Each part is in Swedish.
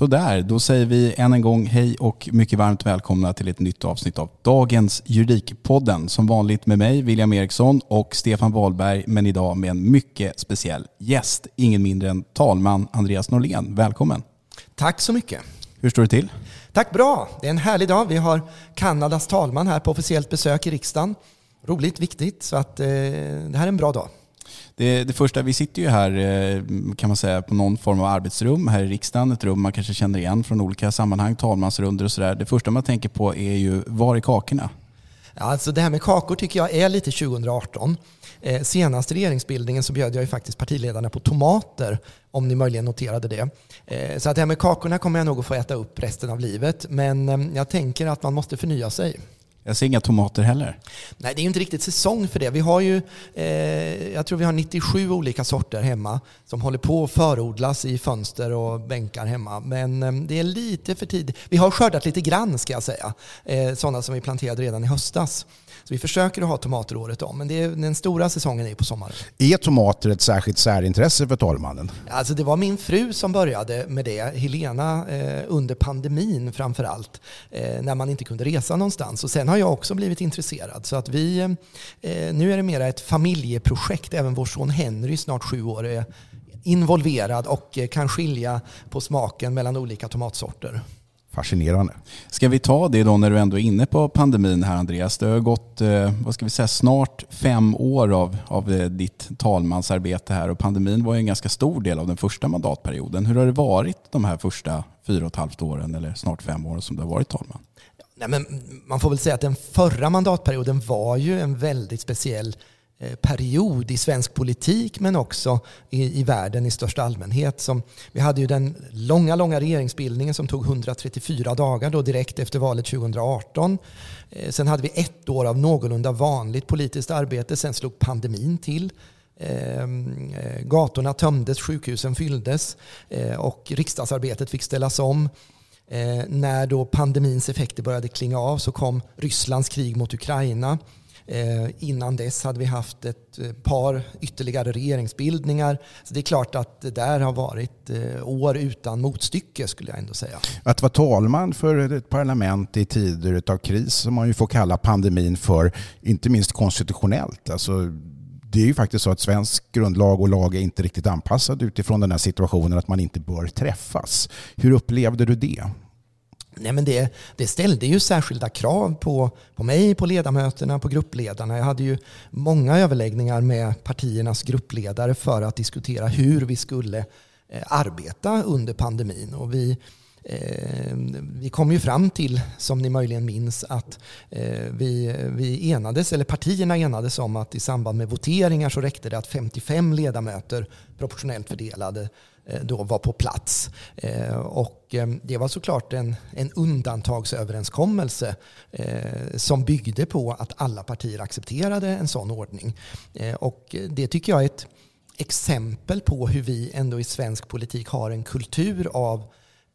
Så där, då säger vi än en gång hej och mycket varmt välkomna till ett nytt avsnitt av dagens Juridikpodden. Som vanligt med mig, William Eriksson och Stefan Wahlberg, men idag med en mycket speciell gäst. Ingen mindre än talman Andreas Norlén. Välkommen! Tack så mycket! Hur står det till? Tack bra! Det är en härlig dag. Vi har Kanadas talman här på officiellt besök i riksdagen. Roligt, viktigt, så att eh, det här är en bra dag. Det, det, första, vi sitter ju här eh, kan man säga på någon form av arbetsrum här i riksdagen. Ett rum man kanske känner igen från olika sammanhang, talmansrunder och sådär. Det första man tänker på är ju, var är kakorna? Alltså det här med kakor tycker jag är lite 2018. Eh, senast regeringsbildningen så bjöd jag ju faktiskt partiledarna på tomater, om ni möjligen noterade det. Eh, så att det här med kakorna kommer jag nog att få äta upp resten av livet. Men eh, jag tänker att man måste förnya sig. Jag ser inga tomater heller. Nej, det är ju inte riktigt säsong för det. Vi har ju, eh, jag tror vi har 97 olika sorter hemma som håller på att förodlas i fönster och bänkar hemma. Men eh, det är lite för tidigt. Vi har skördat lite grann ska jag säga. Eh, sådana som vi planterade redan i höstas. Så vi försöker att ha tomater året om, men det är, den stora säsongen är på sommaren. Är tomater ett särskilt särintresse för talmannen? Alltså det var min fru som började med det, Helena, eh, under pandemin framför allt, eh, när man inte kunde resa någonstans. Och sen har jag också blivit intresserad. Så att vi, eh, nu är det mera ett familjeprojekt. Även vår son Henry, snart sju år, är involverad och eh, kan skilja på smaken mellan olika tomatsorter. Fascinerande. Ska vi ta det då när du ändå är inne på pandemin här Andreas? Det har gått, eh, vad ska vi säga, snart fem år av, av eh, ditt talmansarbete här och pandemin var ju en ganska stor del av den första mandatperioden. Hur har det varit de här första fyra och ett halvt åren eller snart fem åren som du har varit talman? Nej, men man får väl säga att den förra mandatperioden var ju en väldigt speciell Eh, period i svensk politik men också i, i världen i största allmänhet. Som, vi hade ju den långa, långa regeringsbildningen som tog 134 dagar då direkt efter valet 2018. Eh, sen hade vi ett år av någorlunda vanligt politiskt arbete. Sen slog pandemin till. Ehm, eh, gatorna tömdes, sjukhusen fylldes eh, och riksdagsarbetet fick ställas om. Eh, när då pandemins effekter började klinga av så kom Rysslands krig mot Ukraina. Eh, innan dess hade vi haft ett eh, par ytterligare regeringsbildningar. Så det är klart att det där har varit eh, år utan motstycke skulle jag ändå säga. Att vara talman för ett parlament i tider av kris som man ju får kalla pandemin för, inte minst konstitutionellt. Alltså, det är ju faktiskt så att svensk grundlag och lag är inte riktigt anpassad utifrån den här situationen att man inte bör träffas. Hur upplevde du det? Nej, men det, det ställde ju särskilda krav på, på mig, på ledamöterna, på gruppledarna. Jag hade ju många överläggningar med partiernas gruppledare för att diskutera hur vi skulle eh, arbeta under pandemin. Och vi Eh, vi kom ju fram till, som ni möjligen minns, att eh, vi, vi enades, eller partierna enades om att i samband med voteringar så räckte det att 55 ledamöter proportionellt fördelade eh, Eh, då var på plats. Eh, och eh, det var såklart en, en undantagsöverenskommelse som byggde på att alla partier accepterade en sån ordning. Och det tycker jag är ett exempel på hur vi ändå i svensk politik har en kultur av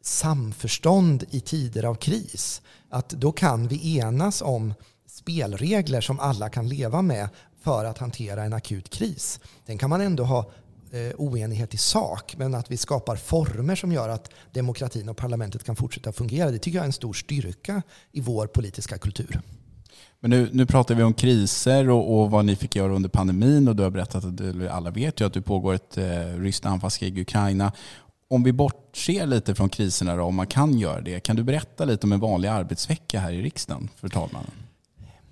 samförstånd i tider av kris. Att då kan vi enas om spelregler som alla kan leva med för att hantera en akut kris. Sen kan man ändå ha Eh, oenighet i sak, men att vi skapar former som gör att demokratin och parlamentet kan fortsätta fungera, det tycker jag är en stor styrka i vår politiska kultur. Men nu, nu pratar vi om kriser och, och, vad ni fick göra under pandemin och du har berättat att alla vet ju att det pågår ett eh, ryskt anfallskrig i Ukraina om vi bortser lite från kriserna då, om man kan göra det, kan du berätta lite om en vanlig arbetsvecka här i riksdagen för talmannen?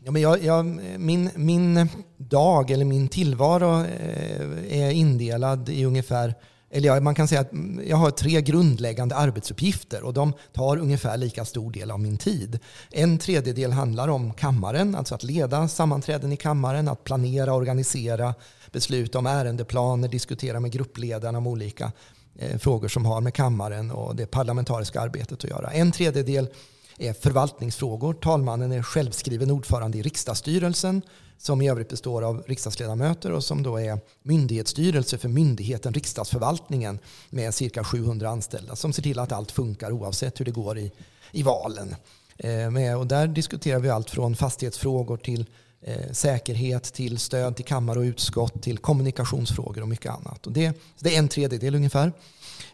Ja, men jag, jag, min, min dag eller min tillvaro eh, är indelad i ungefär eller ja, man kan säga att jag har tre grundläggande arbetsuppgifter och de tar ungefär lika stor del av min tid. En tredjedel handlar om kammaren, alltså att leda sammanträden i kammaren, att planera, organisera, besluta om ärendeplaner, diskutera med gruppledarna om olika eh, frågor som har med kammaren och det parlamentariska arbetet att göra. En tredjedel är förvaltningsfrågor. Talmannen är självskriven ordförande i riksdagsstyrelsen som i övrigt består av riksdagsledamöter och som då är myndighetsstyrelse för myndigheten Riksdagsförvaltningen med cirka 700 anställda som ser till att allt funkar oavsett hur det går i, i valen. Eh, med, och där diskuterar vi allt från fastighetsfrågor till eh, säkerhet, till stöd till kammare och utskott, till kommunikationsfrågor och mycket annat. Och det, det är en tredjedel ungefär.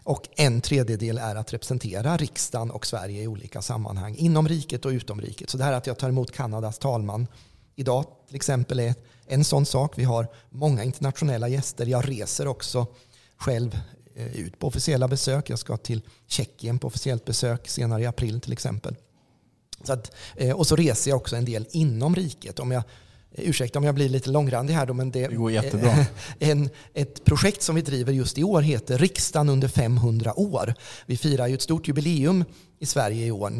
Och en tredjedel är att representera riksdagen och Sverige i olika sammanhang, inom riket och utom riket. Så det här att jag tar emot Kanadas talman idag till exempel är en sån sak. Vi har många internationella gäster. Jag reser också själv eh, ut på officiella besök. Jag ska till Tjeckien på officiellt besök senare i april till exempel. Så att, eh, och så reser jag också en del inom riket. Om jag, ursäkta om jag blir lite långrandig här då, men det, det går jättebra. En, ett projekt som vi driver just i år heter Riksdagen under 500 år. Vi firar ju ett stort jubileum i Sverige i år,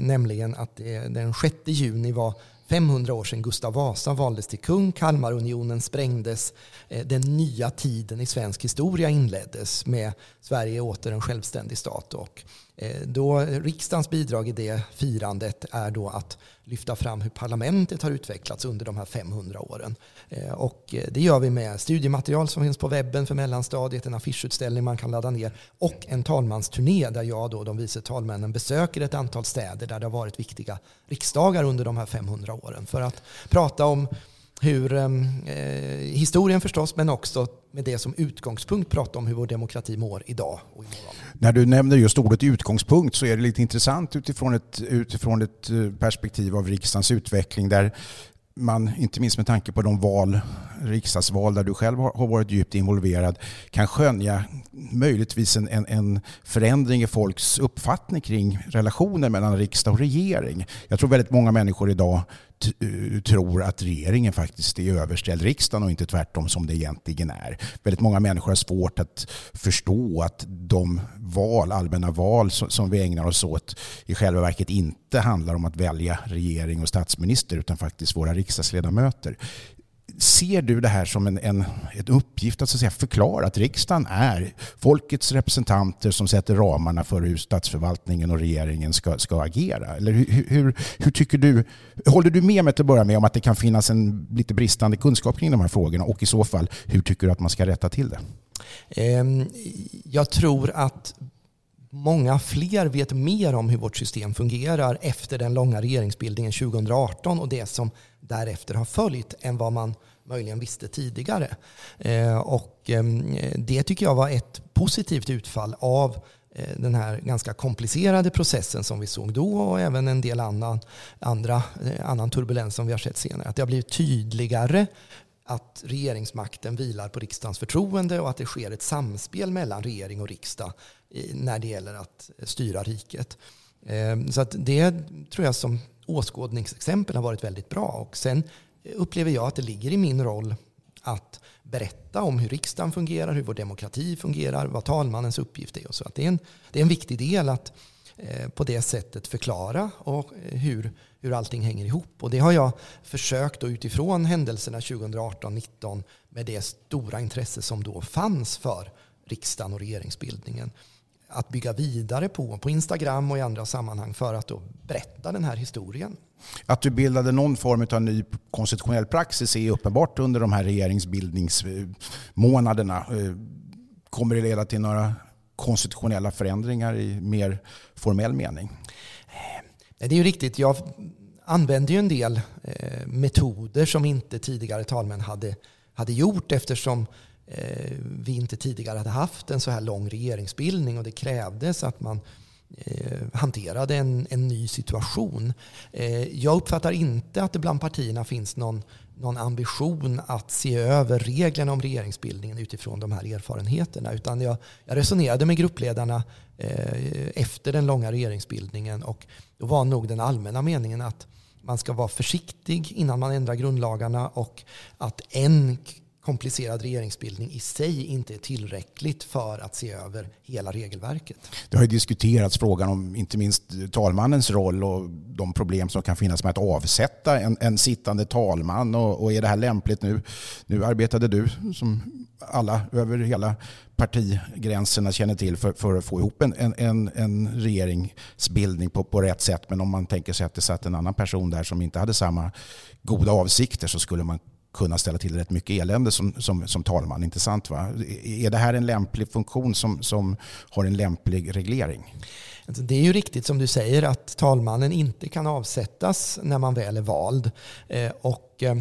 nämligen att den 6 juni var 500 år sedan Gustav Vasa valdes till kung, Kalmarunionen sprängdes, eh, den nya tiden i svensk historia inleddes med Sverige åter en självständig stat. Och Eh, då riksdagens bidrag i det firandet är då att lyfta fram hur parlamentet har utvecklats under de här 500 åren. Eh, och eh, det gör vi med studiematerial som finns på webben för mellanstadiet, en affischutställning man kan ladda ner och en talmansturné där jag och de vice talmännen besöker ett antal städer där det har varit viktiga riksdagar under de här 500 åren för att prata om hur eh, eh, historien förstås, men också med det som utgångspunkt prata om hur vår demokrati mår idag och imorgon. När du nämner just ordet utgångspunkt så är det lite intressant utifrån ett, utifrån ett eh, perspektiv av riksdagens utveckling där man, inte minst med tanke på de val, riksdagsval där du själv har varit djupt involverad, kan skönja möjligtvis en, en, en, förändring i folks uppfattning kring relationer mellan riksdag och regering. Jag tror väldigt många människor idag eh, tror att regeringen faktiskt är överställd riksdagen och inte tvärtom som det egentligen är. Väldigt många människor har svårt att förstå att de val, allmänna val som vi ägnar oss åt i själva verket inte handlar om att välja regering och statsminister utan faktiskt våra riksdagsledamöter ser du det här som en, en, ett uppgift att, så att säga, förklara att riksdagen är folkets representanter som sätter ramarna för hur statsförvaltningen och regeringen ska, ska agera? Eller hur, hur, hur, tycker du, håller du med mig till att börja med om att det kan finnas en lite bristande kunskap kring de här frågorna och i så fall, hur tycker du att man ska rätta till det? Ehm, jag tror att många fler vet mer om hur vårt system fungerar efter den långa regeringsbildningen 2018 och det som därefter har följt än vad man möjligen visste tidigare. Eh, och ehm, det tycker jag var ett positivt utfall av eh, den här ganska komplicerade processen som vi såg då och även en del annan, andra, eh, annan turbulens som vi har sett senare. Att det har blivit tydligare att regeringsmakten vilar på riksdagens förtroende och att det sker ett samspel mellan regering och riksdag när det gäller att styra riket. Ehm, så att det tror jag som åskådningsexempel har varit väldigt bra. Och sen upplever jag att det ligger i min roll att berätta om hur riksdagen fungerar, hur vår demokrati fungerar, vad talmannens uppgift är. Och så att det, är en, det är en viktig del att eh, på det sättet förklara och eh, hur, hur allting hänger ihop. Och det har jag försökt då utifrån händelserna 2018-19 med det stora intresse som då fanns för riksdagen och regeringsbildningen att bygga vidare på, på Instagram och i andra sammanhang för att då berätta den här historien. Att du bildade någon form av ny konstitutionell praxis är uppenbart under de här regeringsbildningsmånaderna. Eh, kommer det leda till några konstitutionella förändringar i mer formell mening? Det är ju riktigt. Jag använde ju en del eh, metoder som inte tidigare talmän hade, hade gjort eftersom eh, vi inte tidigare hade haft en så här lång regeringsbildning och det krävdes att man eh, hanterade en, en ny situation. Jag uppfattar inte att det bland partierna finns någon, någon ambition att se över reglerna om regeringsbildningen utifrån de här erfarenheterna. Utan jag, jag resonerade med gruppledarna Eh, efter den långa regeringsbildningen och då var nog den allmänna meningen att man ska vara försiktig innan man ändrar grundlagarna och att en komplicerad regeringsbildning i sig inte är tillräckligt för att se över hela regelverket. Det har ju diskuterats frågan om inte minst talmannens roll och de problem som kan finnas med att avsätta en, en sittande talman. Och, och, är det här lämpligt nu? Nu arbetade du, som alla över hela partigränserna känner till, för, för att få ihop en, en, en regeringsbildning på, på rätt sätt. Men om man tänker sig att det satt en annan person där som inte hade samma goda avsikter så skulle man kunna ställa till rätt mycket elände som, som, som talman. Inte sant? Va? Är det här en lämplig funktion som, som har en lämplig reglering? Det är ju riktigt som du säger att talmannen inte kan avsättas när man väl är vald. Eh, och eh,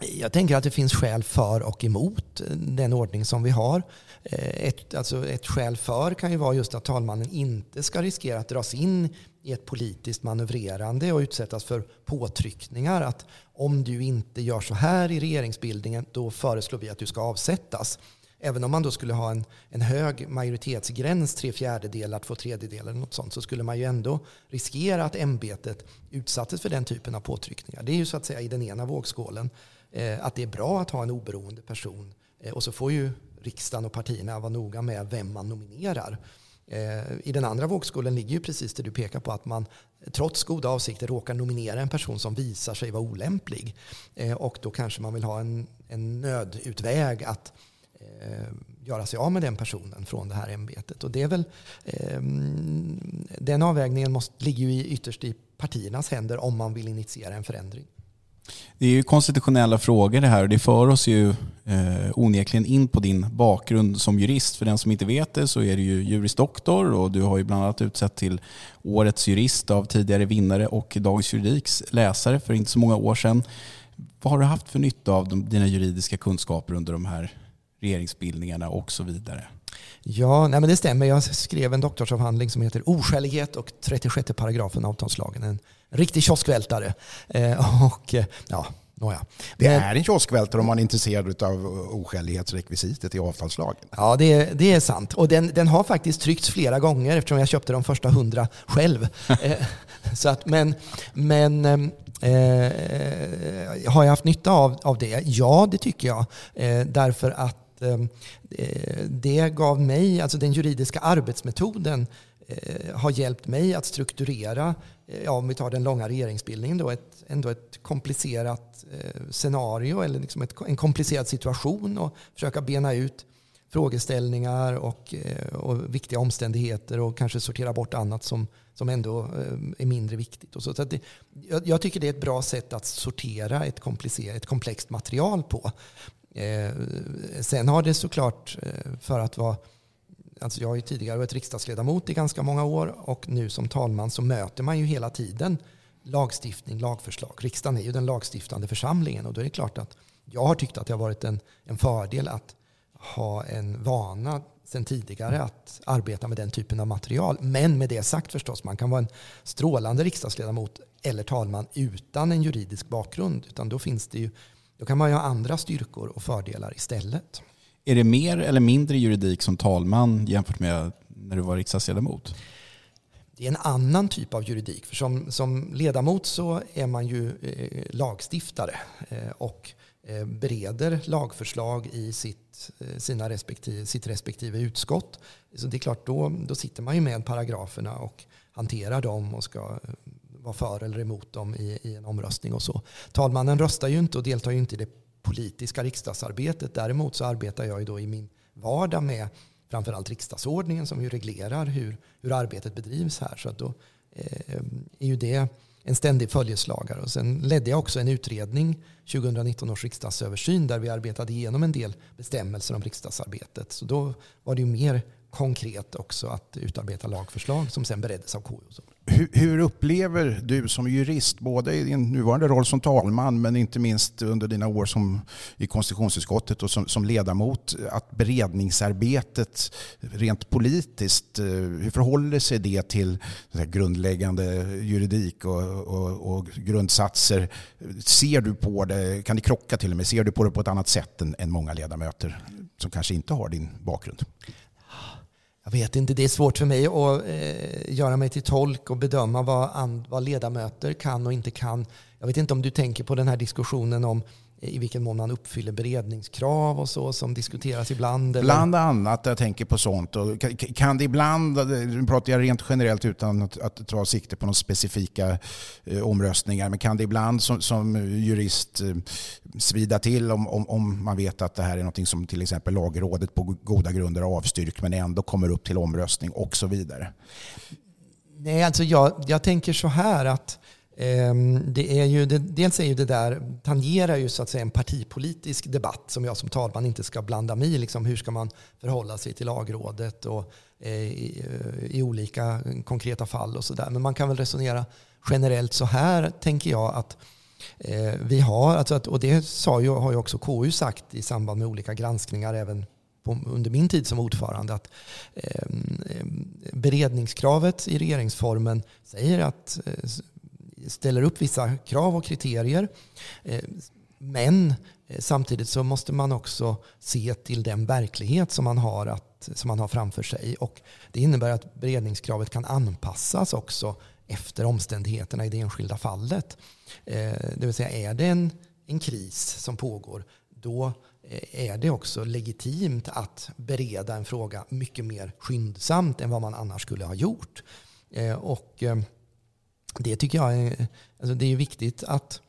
jag tänker att det finns skäl för och emot den ordning som vi har. Eh, ett, alltså ett skäl för kan ju vara just att talmannen inte ska riskera att dras in i ett politiskt manövrerande och utsättas för påtryckningar. Att om du inte gör så här i regeringsbildningen, då föreslår vi att du ska avsättas. Även om man då skulle ha en, en hög majoritetsgräns, tre fjärdedelar, två tredjedelar eller något sånt, så skulle man ju ändå riskera att ämbetet utsattes för den typen av påtryckningar. Det är ju så att säga i den ena vågskålen eh, att det är bra att ha en oberoende person. Eh, och så får ju riksdagen och partierna vara noga med vem man nominerar. Eh, I den andra vågskålen ligger ju precis det du pekar på, att man trots goda avsikter råkar nominera en person som visar sig vara olämplig. Eh, och då kanske man vill ha en, en nödutväg att eh, göra sig av med den personen från det här ämbetet. Och det är väl, den avvägningen måste, ligger ju ytterst i partiernas händer om man vill initiera en förändring. Det är ju konstitutionella frågor det här och det för oss ju eh, onekligen in på din bakgrund som jurist. För den som inte vet det så är du ju juristdoktor och du har ju bland annat utsett till årets jurist av tidigare vinnare och Dagens Juridiks läsare för inte så många år sedan. Vad har du haft för nytta av de, dina juridiska kunskaper under de här regeringsbildningarna och så vidare? Ja, nej men det stämmer. Jag skrev en doktorsavhandling som heter Oskälighet och 36 paragrafen avtalslagen. En riktig kioskvältare. Eh, och, eh, ja, Nåja. Det är en kioskvältare om man är intresserad av oskälighetsrekvisitet i avtalslagen. Ja, det, det är sant. Och den, den har faktiskt tryckts flera gånger eftersom jag köpte de första hundra själv. Eh, så att, men men eh, har jag haft nytta av, av det? Ja, det tycker jag. Eh, därför att Ehm, eh, det gav mig, alltså den juridiska arbetsmetoden eh, Eh, har hjälpt mig att strukturera, eh, ja, om vi tar den långa regeringsbildningen, då, ett, ändå ett komplicerat eh, scenario eller liksom ett, en komplicerad situation och försöka bena ut frågeställningar och, och viktiga omständigheter och kanske sortera bort annat som, som ändå är mindre viktigt. Och så. så det, jag, jag, tycker det är ett bra sätt att sortera ett, ett komplext material på. Eh, sen har det såklart, för att vara Alltså jag har ju tidigare varit riksdagsledamot i ganska många år och nu som talman så möter man ju hela tiden lagstiftning, lagförslag. Riksdagen är ju den lagstiftande församlingen och då är det klart att jag har tyckt att det har varit en, en fördel att ha en vana sedan tidigare att arbeta med den typen av material. Men med det sagt förstås, man kan vara en strålande riksdagsledamot eller talman utan en juridisk bakgrund. Utan då finns det ju då kan man ju ha andra styrkor och fördelar istället. Är det mer eller mindre juridik som talman jämfört med när du var riksdagsledamot? Det är en annan typ av juridik. För som, som ledamot så är man ju eh, lagstiftare. Eh, och eh, bereder lagförslag i sitt, eh, sina respektive, sitt respektive utskott. Så det är klart, då, då sitter man ju med paragraferna och hanterar dem och ska eh, vara för eller emot dem i, i en omröstning och så. Talmannen röstar ju inte och deltar ju inte i det politiska riksdagsarbetet. Däremot så arbetar jag ju då i min vardag med framförallt riksdagsordningen som ju reglerar hur, hur arbetet bedrivs här. Så att då eh, är ju det en ständig följeslagare. Och sen ledde jag också en utredning 2019 års riksdagsöversyn där vi arbetade igenom en del bestämmelser om riksdagsarbetet. Så då var det ju mer konkret också att utarbeta lagförslag som sen bereddes av KU. Hur, hur, upplever du som jurist, både i din nuvarande roll som talman men inte minst under dina år som, i konstitutionsutskottet och som, som ledamot, att beredningsarbetet rent politiskt, eh, hur förhåller sig det till grundläggande juridik och, och, och, grundsatser? Ser du på det, kan det krocka till och med, ser du på det på ett annat sätt än, än många ledamöter som kanske inte har din bakgrund? Jag vet inte, det är svårt för mig att eh, göra mig till tolk och bedöma vad, and, vad ledamöter kan och inte kan. Jag vet inte om du tänker på den här diskussionen om i vilken mån man uppfyller beredningskrav och så som diskuteras ibland? Eller? Bland annat, jag tänker på sånt. Och kan det ibland, nu pratar jag rent generellt utan att, att ta sikte på några specifika eh, omröstningar, men kan det ibland som, som jurist eh, svida till om, om, om, man vet att det här är något som till exempel lagrådet på goda grunder har avstyrkt men ändå kommer upp till omröstning och så vidare? Nej, alltså jag, jag tänker så här att Ehm, det är ju, det, dels är ju det där, tangerar ju så att säga en partipolitisk debatt som jag som talman inte ska blanda mig i. Liksom hur ska man förhålla sig till lagrådet och, eh, i, eh, i, olika konkreta fall och sådär. Men man kan väl resonera generellt så här, tänker jag, att eh, vi har, alltså att, och det sa ju, har ju också KU sagt i samband med olika granskningar även på, under min tid som ordförande att eh, beredningskravet i regeringsformen säger att eh, ställer upp vissa krav och kriterier. Eh, men eh, samtidigt så måste man också se till den verklighet som man har, att, som man har framför sig. Och det innebär att beredningskravet kan anpassas också efter omständigheterna i det enskilda fallet. Eh, det vill säga är det en, en kris som pågår då är det också legitimt att bereda en fråga mycket mer skyndsamt än vad man annars skulle ha gjort. Och det tycker jag är, alltså det är viktigt att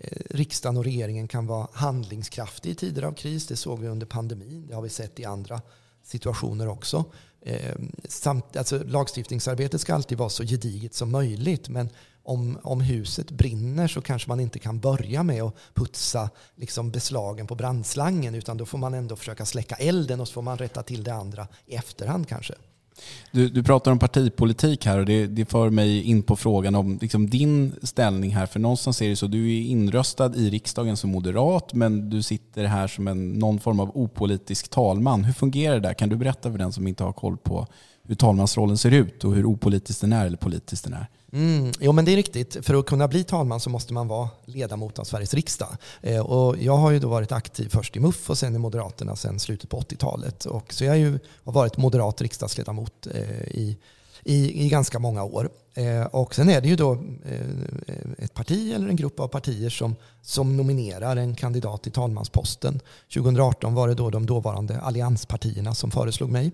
eh, riksdagen och regeringen kan vara handlingskraftig i tider av kris. Det såg vi under pandemin. Det har vi sett i andra situationer också. Eh, samt, alltså, lagstiftningsarbetet ska alltid vara så gediget som möjligt. Men om, om huset brinner så kanske man inte kan börja med att putsa liksom beslagen på brandslangen. Utan då får man ändå försöka släcka elden och så får man rätta till det andra i efterhand kanske. Du, du pratar om partipolitik här och det, det för mig in på frågan om liksom din ställning här. För någonstans är det så, du är inröstad i riksdagen som moderat men du sitter här som en, någon form av opolitisk talman. Hur fungerar det där? Kan du berätta för den som inte har koll på hur talmansrollen ser ut och hur opolitisk den är eller politisk den är? Mm, jo men det är riktigt. För att kunna bli talman så måste man vara ledamot av Sveriges riksdag. Eh, och jag har ju då varit aktiv först i MUF och sen i Moderaterna sen slutet på 80-talet. Och så jag ju, har varit moderat riksdagsledamot eh, i, i, i ganska många år. Eh, och sen är det ju då eh, ett parti eller en grupp av partier som, som nominerar en kandidat till talmansposten. 2018 var det då de dåvarande allianspartierna som föreslog mig.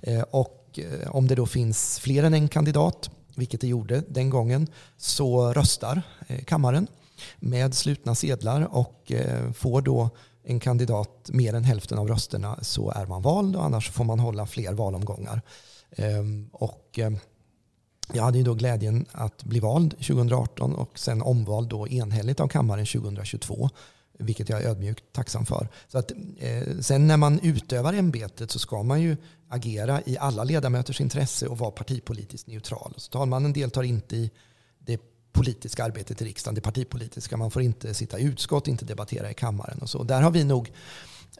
Eh, och eh, om det då finns fler än en kandidat vilket det gjorde den gången, så röstar eh, kammaren med slutna sedlar och eh, får då en kandidat mer än hälften av rösterna så är man vald och annars får man hålla fler valomgångar. Ehm, och ehm, jag hade ju då glädjen att bli vald 2018 och sen omvald då enhälligt av kammaren 2022 vilket jag är ödmjukt tacksam för. Så att, eh, sen när man utövar ämbetet så ska man ju agera i alla ledamöters intresse och vara partipolitiskt neutral. Så talmannen deltar inte i det politiska arbetet i riksdagen, det partipolitiska. Man får inte sitta i utskott, inte debattera i kammaren och så. Där har vi nog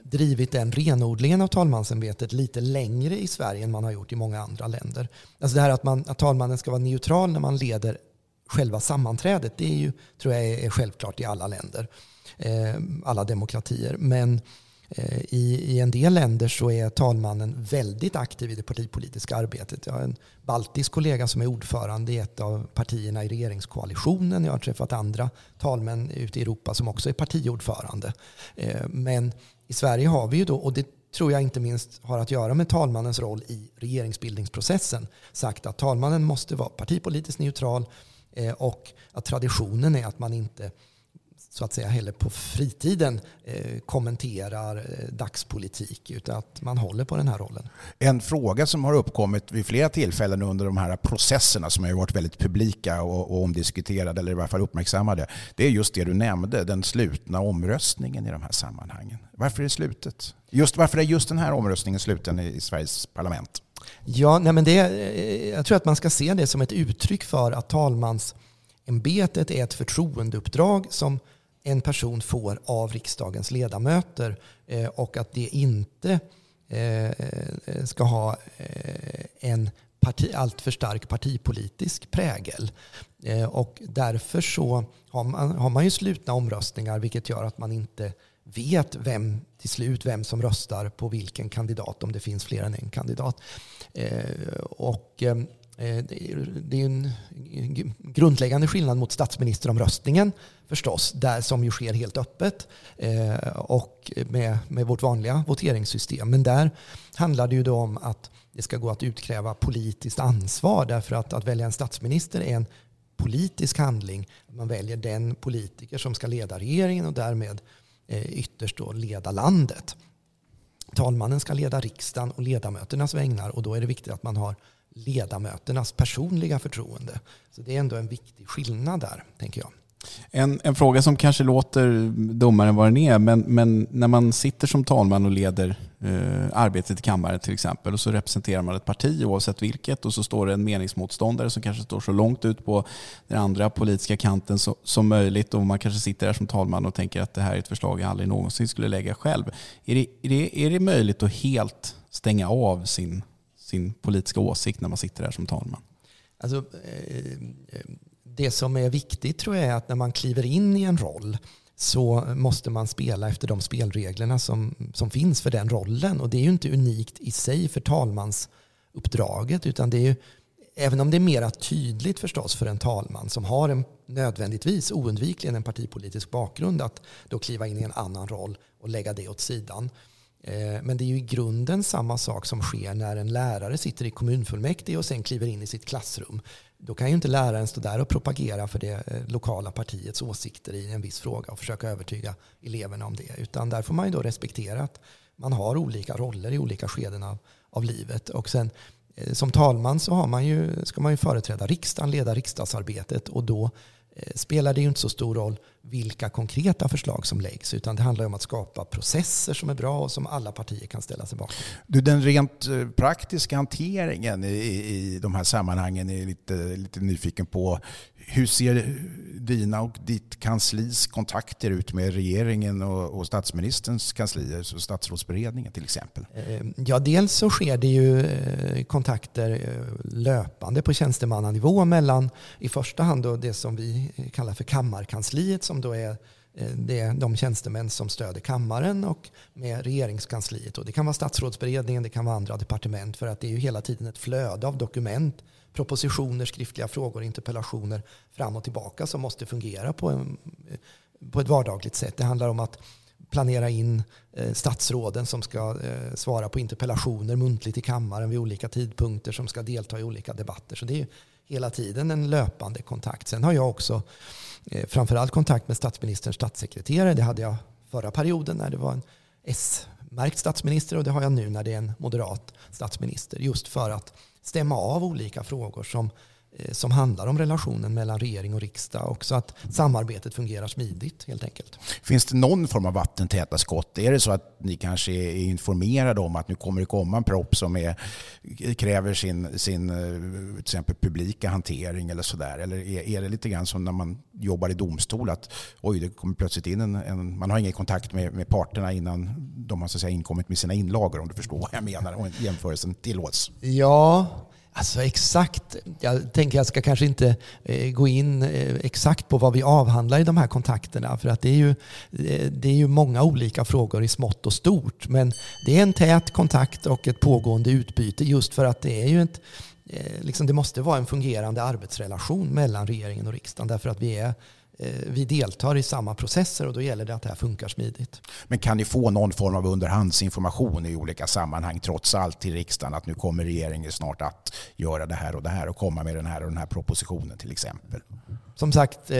drivit den renodlingen av talmansämbetet lite längre i Sverige än man har gjort i många andra länder. Alltså det här att, man, att talmannen ska vara neutral när man leder själva sammanträdet, det är ju, tror jag är självklart i alla länder. Eh, alla demokratier. Men eh, I, I en del länder så är talmannen väldigt aktiv i det partipolitiska arbetet. Jag har en baltisk kollega som är ordförande i ett av partierna i regeringskoalitionen. Jag har träffat andra talmän ute i Europa som också är partiordförande. Eh, men i Sverige har vi ju då, och det tror jag inte minst har att göra med talmannens roll i regeringsbildningsprocessen, sagt att talmannen måste vara partipolitiskt neutral och att traditionen är att man inte så att säga heller på fritiden eh, kommenterar eh, dagspolitik utan att man håller på den här rollen. En fråga som har uppkommit vid flera tillfällen under de här processerna som har varit väldigt publika och, och omdiskuterade eller i varje fall uppmärksammade det är just det du nämnde, den slutna omröstningen i de här sammanhangen. Varför är det slutet? Just, varför är just den här omröstningen sluten i, i Sveriges parlament? Ja, nej men det, eh, jag tror att man ska se det som ett uttryck för att talmansämbetet är ett förtroendeuppdrag som en person får av riksdagens ledamöter eh, och att det inte eh, ska ha eh, en parti, alltför stark partipolitisk prägel. Och därför så har man, har man ju slutna omröstningar vilket gör att man inte vet vem till slut vem som röstar på vilken kandidat om det finns fler än en kandidat. Och Eh, det är en grundläggande skillnad mot statsministeromröstningen förstås, där som ju sker helt öppet eh, och med, med vårt vanliga voteringssystem. Men där handlar det ju då om att det ska gå att utkräva politiskt ansvar därför att att välja en statsminister är en politisk handling. Man väljer den politiker som ska leda regeringen och därmed eh, ytterst då leda landet. Talmannen ska leda riksdagen och ledamöternas vägnar och då är det viktigt att man har ledamöternas personliga förtroende. Så det är ändå en viktig skillnad där, tänker jag. En, en fråga som kanske låter dummare än vad den är, men, men när man sitter som talman och leder eh, arbetet i kammaren till exempel och så representerar man ett parti oavsett vilket och så står det en meningsmotståndare som kanske står så långt ut på den andra politiska kanten så, som möjligt och man kanske sitter där som talman och tänker att det här är ett förslag jag aldrig någonsin skulle lägga själv. Är det, är det, är det möjligt att helt stänga av sin sin politiska åsikt när man sitter där som talman? Alltså, eh, eh, det som är viktigt tror jag är att när man kliver in i en roll så måste man spela efter de spelreglerna som, som finns för den rollen. Och det är ju inte unikt i sig för talmansuppdraget utan det är ju, även om det är mer tydligt förstås för en talman som har en nödvändigtvis oundvikligen en partipolitisk bakgrund att då kliva in i en annan roll och lägga det åt sidan Eh, Eh, men det är ju i grunden samma sak som sker när en lärare sitter i kommunfullmäktige och sen kliver in i sitt klassrum. Då kan ju inte läraren stå där och propagera för det eh, lokala partiets åsikter i en viss fråga och försöka övertyga eleverna om det. Utan där får man ju då respektera att man har olika roller i olika skeden av, av livet. Och sen eh, som talman så har man ju, ska man ju företräda riksdagen, leda riksdagsarbetet och då spelar det ju inte så stor roll vilka konkreta förslag som läggs utan det handlar om att skapa processer som är bra och som alla partier kan ställa sig bakom. Du, den rent eh, praktiska hanteringen i, i de här sammanhangen är lite, lite nyfiken på. Hur ser dina och ditt kanslis kontakter ut med regeringen och, och statsministerns kansli, alltså statsrådsberedningen till exempel? Eh, ja, dels så sker det ju eh, kontakter löpande på tjänstemannanivå mellan i första hand då det som vi kallar för kammarkansliet som då är eh, det är de tjänstemän som stöder kammaren och med regeringskansliet. Och det kan vara statsrådsberedningen, det kan vara andra departement för att det är ju hela tiden ett flöde av dokument propositioner, skriftliga frågor, interpellationer fram och tillbaka som måste fungera på, en, på ett vardagligt sätt. Det handlar om att planera in eh, statsråden som ska eh, svara på interpellationer muntligt i kammaren vid olika tidpunkter som ska delta i olika debatter. Så det är hela tiden en löpande kontakt. Sen har jag också Eh, framförallt kontakt med statsministerns statssekreterare. Det hade jag förra perioden när det var en S-märkt statsminister och det har jag nu när det är en moderat statsminister. Just för att stämma av olika frågor som, eh, som handlar om relationen mellan regering och riksdag och så att samarbetet fungerar smidigt helt enkelt. Finns det någon form av vattentäta skott? Är det så att ni kanske är informerade om att nu kommer det komma en propp som är, kräver sin, sin eh, till exempel publika hantering eller sådär? Eller är, är det lite grann som när man jobbar i domstol att oj, det kommer plötsligt in en, en man har ingen kontakt med, med parterna innan de har så att säga, inkommit med sina inlagor om du förstår vad jag menar och jämförelsen tillåts? Ja, Alltså exakt, jag tänker jag ska kanske inte eh, gå in eh, exakt på vad vi avhandlar i de här kontakterna för att det är, ju, eh, det är ju många olika frågor i smått och stort. Men det är en tät kontakt och ett pågående utbyte just för att det är ju ett liksom det måste vara en fungerande arbetsrelation mellan regeringen och riksdagen därför att vi är vi deltar i samma processer och då gäller det att det här funkar smidigt. Men kan ni få någon form av underhandsinformation i olika sammanhang trots allt till riksdagen att nu kommer regeringen snart att göra det här och det här och komma med den här och den här propositionen till exempel? Som sagt, eh,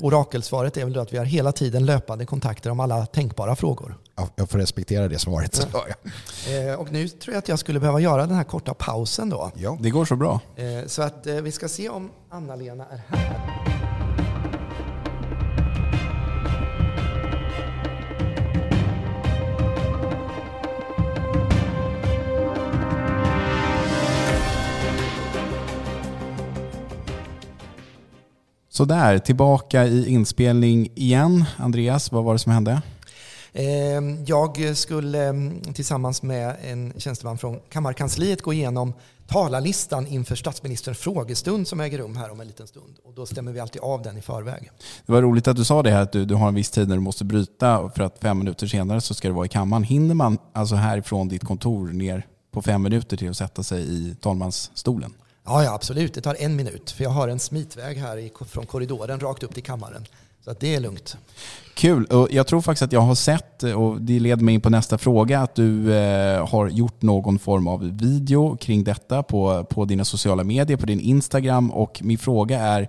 orakelsvaret är väl att vi har hela tiden löpande kontakter om alla tänkbara frågor. Ja, jag får respektera det svaret. Ja. Eh, och nu tror jag att jag skulle behöva göra den här korta pausen då. Ja, det går så bra. Eh, så att eh, vi ska se om Anna-Lena är här. Sådär, tillbaka i inspelning igen. Andreas, vad var det som hände? Ehm, jag skulle mm, tillsammans med en tjänsteman från Kammarkansliet gå igenom talarlistan inför statsministerns frågestund som äger rum här om en liten stund. Och då stämmer vi alltid av den i förväg. Det var roligt att du sa det här att du, du har en viss tid när du måste bryta för att fem minuter senare så ska du vara i kammaren. Hinner man alltså härifrån ditt kontor ner på fem minuter till att sätta sig i talmansstolen? Ja, ja, absolut. Det tar en minut. För jag har en smitväg här i, från korridoren rakt upp till kammaren. Så att det är lugnt. Kul. Och jag tror faktiskt att jag har sett, och det leder mig in på nästa fråga, att du eh, har gjort någon form av video kring detta på, på dina sociala medier, på din Instagram. Och min fråga är,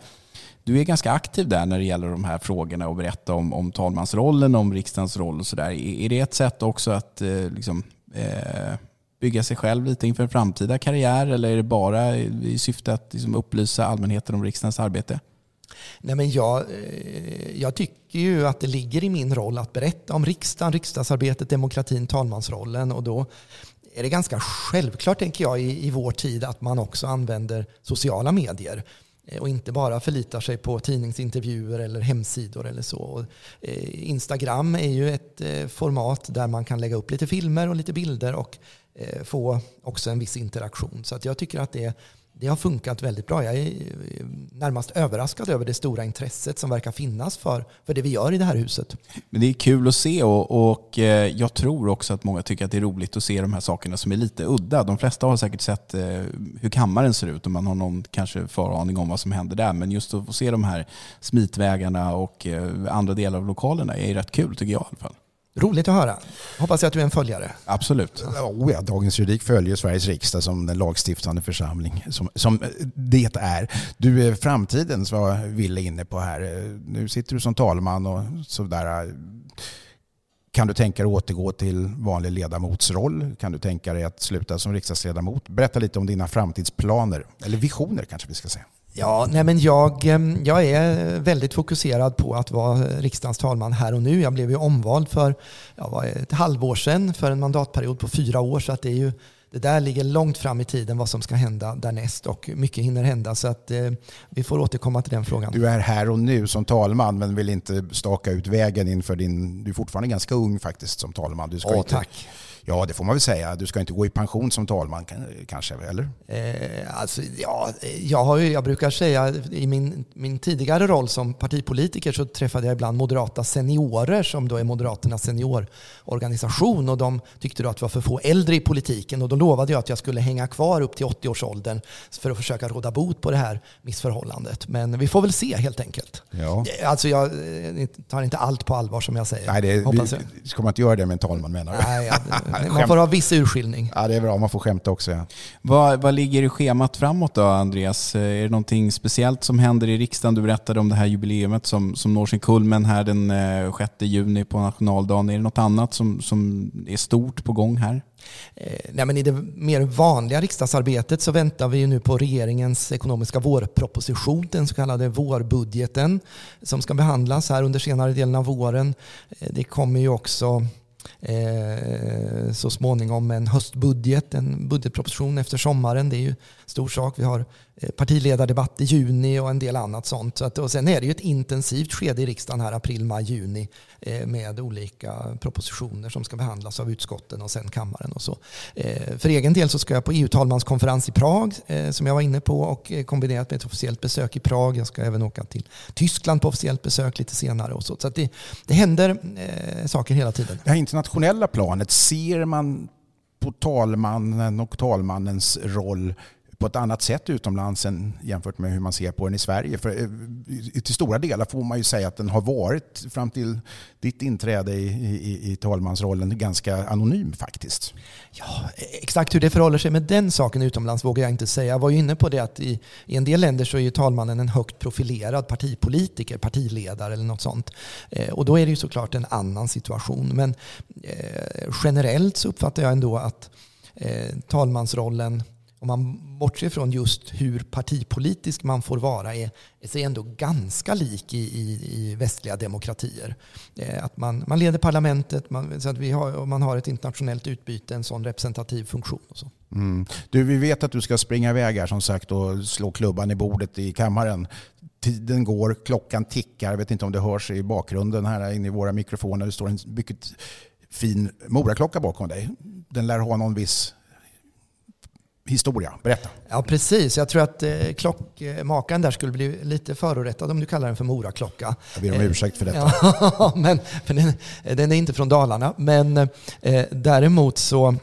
du är ganska aktiv där när det gäller de här frågorna och berätta om, om talmansrollen, om riksdagens roll och sådär. Är, är det ett sätt också att eh, liksom, eh, bygga sig själv lite inför en framtida karriär eller är det bara i syfte att liksom upplysa allmänheten om riksdagens arbete? Nej, men jag, eh, jag tycker ju att det ligger i min roll att berätta om riksdagen, riksdagsarbetet, demokratin, talmansrollen och då är det ganska självklart, tänker jag, i, i vår tid att man också använder sociala medier eh, och inte bara förlitar sig på tidningsintervjuer eller hemsidor eller så. Eh, Instagram är ju ett format där man kan lägga upp lite filmer och lite bilder och Eh, få också en viss interaktion. Så att jag tycker att det, det har funkat väldigt bra. Jag är eh, närmast överraskad över det stora intresset som verkar finnas för, för det vi gör i det här huset. Men det är kul att se och, och eh, jag tror också att många tycker att det är roligt att se de här sakerna som är lite udda. De flesta har säkert sett hur kammaren ser ut och man har någon kanske föraning om vad som händer där. Men just att få se de här smitvägarna och andra delar av lokalerna är rätt kul tycker jag i alla fall. Roligt att höra. Hoppas jag att du är en följare. Absolut. Oh ja, Dagens Juridik följer Sveriges riksdag som den lagstiftande församling som, som det är. Du är framtiden som var Ville inne på här. Nu sitter du som talman och sådär. Kan du tänka dig att återgå till vanlig ledamotsroll? Kan du tänka dig att sluta som riksdagsledamot? Berätta lite om dina framtidsplaner, eller visioner kanske vi ska säga. Ja, nej men jag, jag är väldigt fokuserad på att vara riksdagens talman här och nu. Jag blev ju omvald för ja, ett halvår sedan för en mandatperiod på fyra år. Så att det, är ju, det där ligger långt fram i tiden vad som ska hända därnäst och mycket hinner hända. Så att, eh, vi får återkomma till den frågan. Du är här och nu som talman men vill inte staka ut vägen inför din... Du är fortfarande ganska ung faktiskt som talman. Du ska Åh, inte, tack. Ja, det får man väl säga. Du ska inte gå i pension som talman kanske, eller? Eh, alltså, ja, jag, har jag brukar säga i min, min tidigare roll som partipolitiker så träffade jag ibland moderata seniorer som då är Moderaternas seniororganisation och de tyckte då att det var för få äldre i politiken och då lovade jag att jag skulle hänga kvar upp till 80-årsåldern för att försöka råda bot på det här missförhållandet. Men vi får väl se helt enkelt. Ja. Alltså jag eh, tar inte allt på allvar som jag säger. Nej, det, vi, jag. ska man inte göra det med en talman menar du? Nej, ja, man får ha viss urskiljning. Ja, det är bra. Man får skämta också. Ja. Vad, vad ligger i schemat framåt då, Andreas? Är det någonting speciellt som händer i riksdagen? Du berättade om det här jubileumet som, som når sin kulmen här den 6 eh, juni på nationaldagen. Är det något annat som, som är stort på gång här? Eh, nej, men I det mer vanliga riksdagsarbetet så väntar vi nu på regeringens ekonomiska vårproposition, den så kallade vårbudgeten som ska behandlas här under senare delen av våren. Eh, det kommer ju också eh, så småningom en höstbudget, en budgetproposition efter sommaren. Det är ju stor sak. Vi har eh, partiledardebatt i juni och en del annat sånt. Så att, och sen är det ju ett intensivt skede i riksdagen här april, maj, juni eh, med olika propositioner som ska behandlas av utskotten och sen kammaren och så. Eh, för egen del så ska jag på EU-talmanskonferens i Prag eh, som jag var inne på och eh, kombinerat med ett officiellt besök i Prag. Jag ska även åka till Tyskland på officiellt besök lite senare och så. Så det, det händer saker hela tiden. Det internationella planet, ser man på talmannen och talmannens roll på ett annat sätt utomlands än jämfört med hur man ser på den i Sverige. För eh, till stora delar får man ju säga att den har varit fram till ditt inträde i, i, i talmansrollen ganska anonym faktiskt. Ja, exakt hur det förhåller sig med den saken utomlands vågar jag inte säga. Jag var ju inne på det att i, i en del länder så är ju talmannen en högt profilerad partipolitiker, partiledare eller något sånt. Eh, och då är det ju såklart en annan situation. Men eh, generellt så uppfattar jag ändå att eh, talmansrollen om man bortser från just hur partipolitisk man får vara, är, är sig ändå ganska lik i, i, i västliga demokratier. Eh, att man, man leder parlamentet, man, så att vi har, man har ett internationellt utbyte, en sån representativ funktion. Och så. Mm. Du, vi vet att du ska springa iväg här som sagt och slå klubban i bordet i kammaren. Tiden går, klockan tickar. Jag vet inte om det hörs i bakgrunden här inne i våra mikrofoner. Det står en mycket fin Moraklocka bakom dig. Den lär ha någon viss historia. Berätta. Ja, precis. Jag tror att eh, klockmakaren där skulle bli lite förorättad om du kallar den för Moraklocka. Jag ber om ursäkt för detta. Ja, men för den, den, är inte från Dalarna. Men eh, däremot så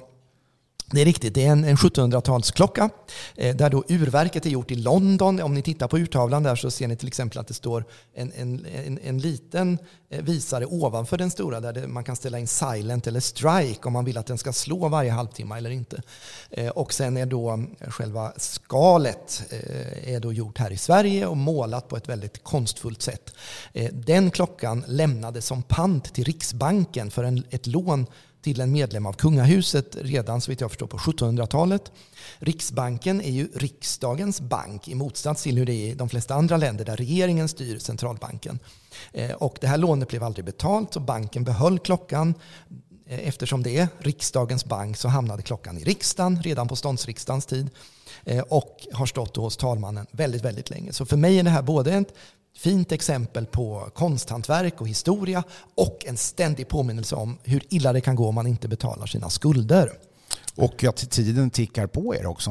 det är riktigt, det är en, en 1700-talsklocka eh, där då urverket är gjort i London. Om ni tittar på urtavlan där så ser ni till exempel att det står en, en, en, en liten eh, visare ovanför den stora där det, man kan ställa in silent eller strike om man vill att den ska slå varje halvtimme eller inte. Eh, och sen är då eh, själva skalet eh, är då gjort här i Sverige och målat på ett väldigt konstfullt sätt. Eh, den klockan lämnades som pant till Riksbanken för en, ett lån till en medlem av kungahuset redan så vitt jag förstår på 1700-talet. Riksbanken är ju riksdagens bank i motsats till hur det är i de flesta andra länder där regeringen styr centralbanken. Eh, och det här lånet blev aldrig betalt så banken behöll klockan. Eh, eftersom det är riksdagens bank så hamnade klockan i riksdagen redan på ståndsriksdagens tid Eh, och har stått hos talmannen väldigt, väldigt länge. Så för mig är det här både ett fint exempel på konsthantverk och historia och en ständig påminnelse om hur illa det kan gå om man inte betalar sina skulder. Och att tiden tickar på er också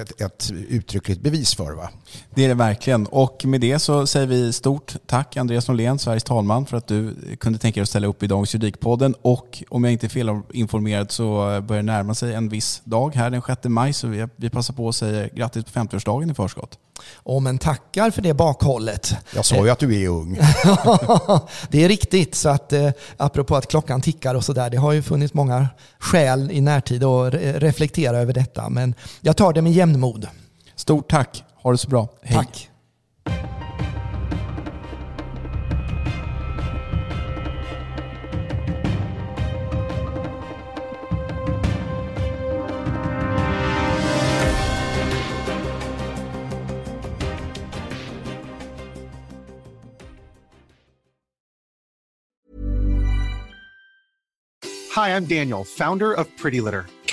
ett, ett uttryckligt bevis för va? Det är det verkligen. Och med det så säger vi stort tack Andreas Norlén, Sveriges talman, för att du kunde tänka dig att ställa upp i Dagens Juridikpodden. Och om jag inte är felinformerad så börjar det närma sig en viss dag här den 6 maj, så vi, vi passar på att säga grattis på 50-årsdagen i förskott. Oh, men tackar för det bakhållet. Jag sa ju att du är ung. det är riktigt. Så att, eh, apropå att klockan tickar och sådär. Det har ju funnits många skäl i närtid att reflektera över detta. Men jag tar det med jämnmod. Stort tack. Ha det så bra. Hej. Tack. Hi, I'm Daniel, founder of Pretty Litter.